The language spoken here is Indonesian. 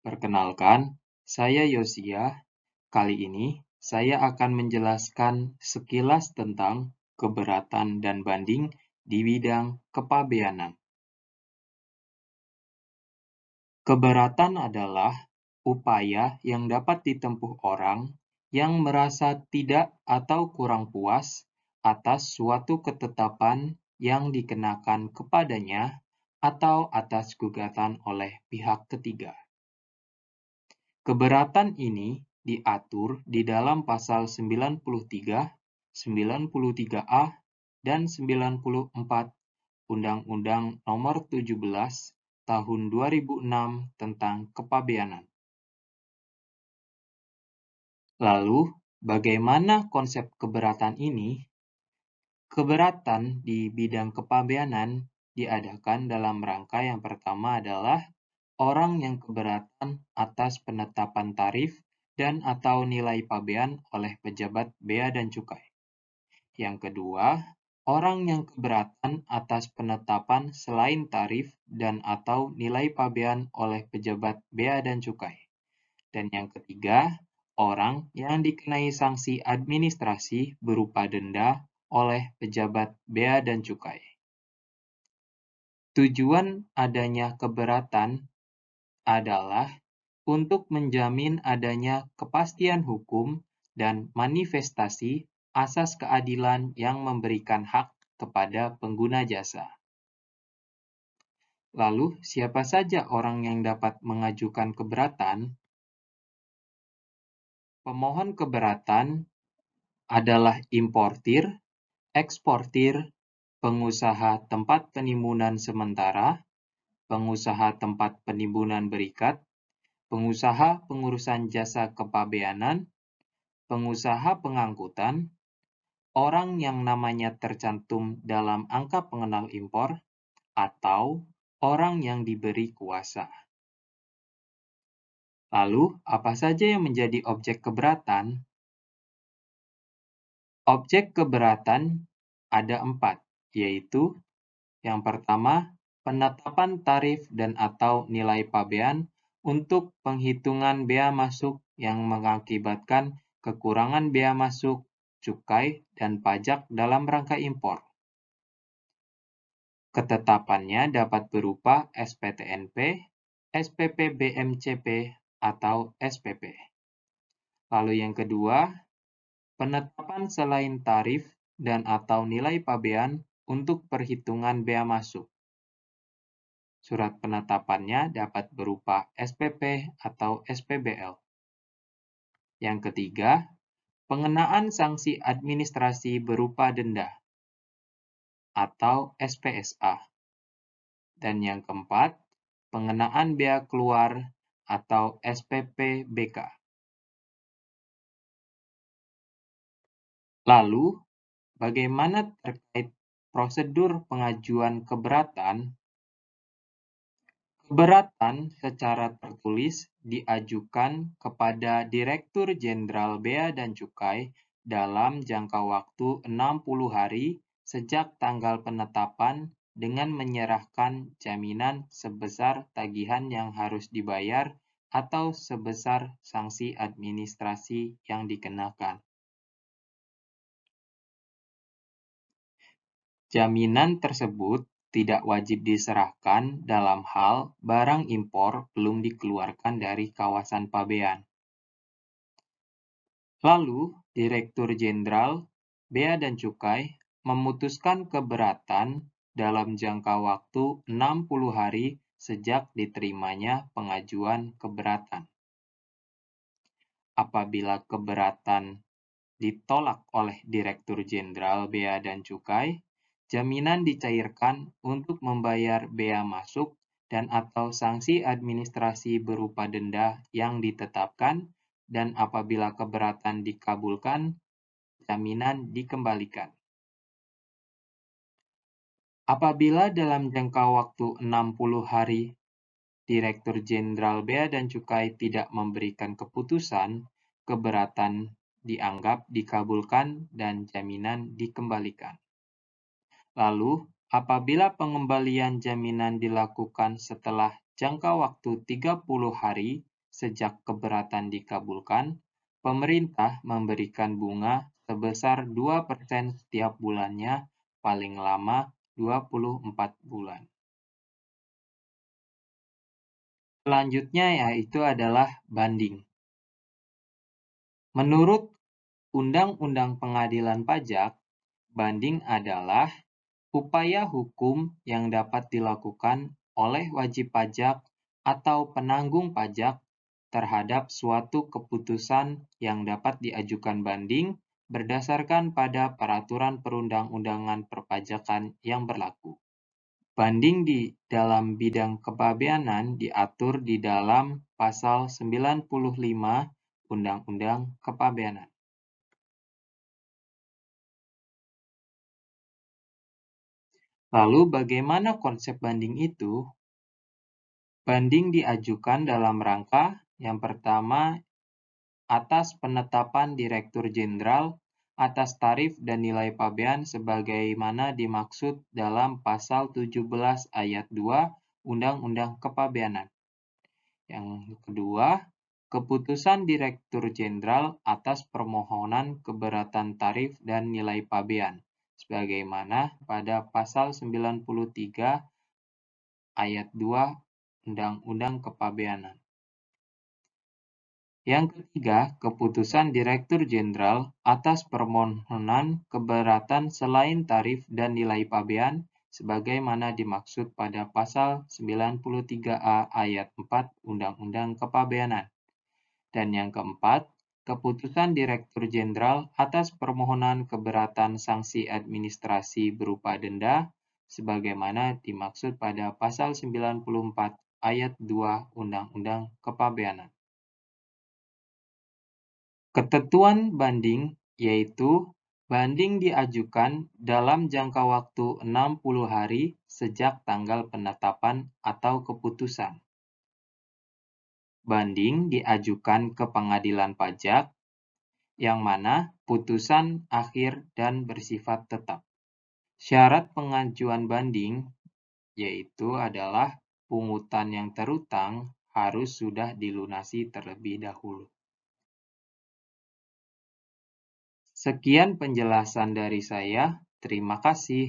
Perkenalkan, saya Yosia. Kali ini saya akan menjelaskan sekilas tentang keberatan dan banding di bidang kepabeanan. Keberatan adalah upaya yang dapat ditempuh orang yang merasa tidak atau kurang puas atas suatu ketetapan yang dikenakan kepadanya atau atas gugatan oleh pihak ketiga. Keberatan ini diatur di dalam pasal 93, 93A, dan 94 Undang-Undang Nomor 17 Tahun 2006 tentang Kepabeanan. Lalu, bagaimana konsep keberatan ini? Keberatan di bidang kepabeanan diadakan dalam rangka yang pertama adalah orang yang keberatan atas penetapan tarif dan atau nilai pabean oleh pejabat bea dan cukai. Yang kedua, orang yang keberatan atas penetapan selain tarif dan atau nilai pabean oleh pejabat bea dan cukai. Dan yang ketiga, orang yang dikenai sanksi administrasi berupa denda oleh pejabat bea dan cukai. Tujuan adanya keberatan adalah untuk menjamin adanya kepastian hukum dan manifestasi asas keadilan yang memberikan hak kepada pengguna jasa. Lalu, siapa saja orang yang dapat mengajukan keberatan? Pemohon keberatan adalah importir, eksportir, pengusaha tempat penimbunan sementara, pengusaha tempat penimbunan berikat, pengusaha pengurusan jasa kepabeanan, pengusaha pengangkutan, orang yang namanya tercantum dalam angka pengenal impor, atau orang yang diberi kuasa. Lalu, apa saja yang menjadi objek keberatan? Objek keberatan ada empat, yaitu yang pertama, penetapan tarif dan atau nilai pabean untuk penghitungan bea masuk yang mengakibatkan kekurangan bea masuk, cukai, dan pajak dalam rangka impor. Ketetapannya dapat berupa SPTNP, SPP BMCP, atau SPP. Lalu yang kedua, penetapan selain tarif dan atau nilai pabean untuk perhitungan bea masuk. Surat penetapannya dapat berupa SPP atau SPBL. Yang ketiga, pengenaan sanksi administrasi berupa denda atau SPSA. Dan yang keempat, pengenaan bea keluar atau SPPBK. Lalu, bagaimana terkait prosedur pengajuan keberatan Keberatan secara tertulis diajukan kepada Direktur Jenderal Bea dan Cukai dalam jangka waktu 60 hari sejak tanggal penetapan dengan menyerahkan jaminan sebesar tagihan yang harus dibayar atau sebesar sanksi administrasi yang dikenakan. Jaminan tersebut tidak wajib diserahkan dalam hal barang impor belum dikeluarkan dari kawasan pabean. Lalu, Direktur Jenderal Bea dan Cukai memutuskan keberatan dalam jangka waktu 60 hari sejak diterimanya pengajuan keberatan. Apabila keberatan ditolak oleh Direktur Jenderal Bea dan Cukai, Jaminan dicairkan untuk membayar bea masuk dan atau sanksi administrasi berupa denda yang ditetapkan dan apabila keberatan dikabulkan, jaminan dikembalikan. Apabila dalam jangka waktu 60 hari Direktur Jenderal Bea dan Cukai tidak memberikan keputusan, keberatan dianggap dikabulkan dan jaminan dikembalikan. Lalu, apabila pengembalian jaminan dilakukan setelah jangka waktu 30 hari sejak keberatan dikabulkan, pemerintah memberikan bunga sebesar 2% setiap bulannya paling lama 24 bulan. Selanjutnya yaitu adalah banding. Menurut Undang-Undang Pengadilan Pajak, banding adalah upaya hukum yang dapat dilakukan oleh wajib pajak atau penanggung pajak terhadap suatu keputusan yang dapat diajukan banding berdasarkan pada peraturan perundang-undangan perpajakan yang berlaku. Banding di dalam bidang kepabeanan diatur di dalam pasal 95 Undang-Undang Kepabeanan. Lalu bagaimana konsep banding itu? Banding diajukan dalam rangka yang pertama atas penetapan Direktur Jenderal atas tarif dan nilai pabean sebagaimana dimaksud dalam pasal 17 ayat 2 Undang-Undang Kepabeanan. Yang kedua, keputusan Direktur Jenderal atas permohonan keberatan tarif dan nilai pabean sebagaimana pada pasal 93 ayat 2 Undang-Undang Kepabeanan. Yang ketiga, keputusan Direktur Jenderal atas permohonan keberatan selain tarif dan nilai pabean sebagaimana dimaksud pada pasal 93A ayat 4 Undang-Undang Kepabeanan. Dan yang keempat, keputusan Direktur Jenderal atas permohonan keberatan sanksi administrasi berupa denda sebagaimana dimaksud pada pasal 94 ayat 2 Undang-Undang Kepabeanan. Ketentuan banding yaitu banding diajukan dalam jangka waktu 60 hari sejak tanggal penetapan atau keputusan. Banding diajukan ke pengadilan pajak, yang mana putusan akhir dan bersifat tetap. Syarat pengajuan banding yaitu adalah pungutan yang terutang harus sudah dilunasi terlebih dahulu. Sekian penjelasan dari saya. Terima kasih.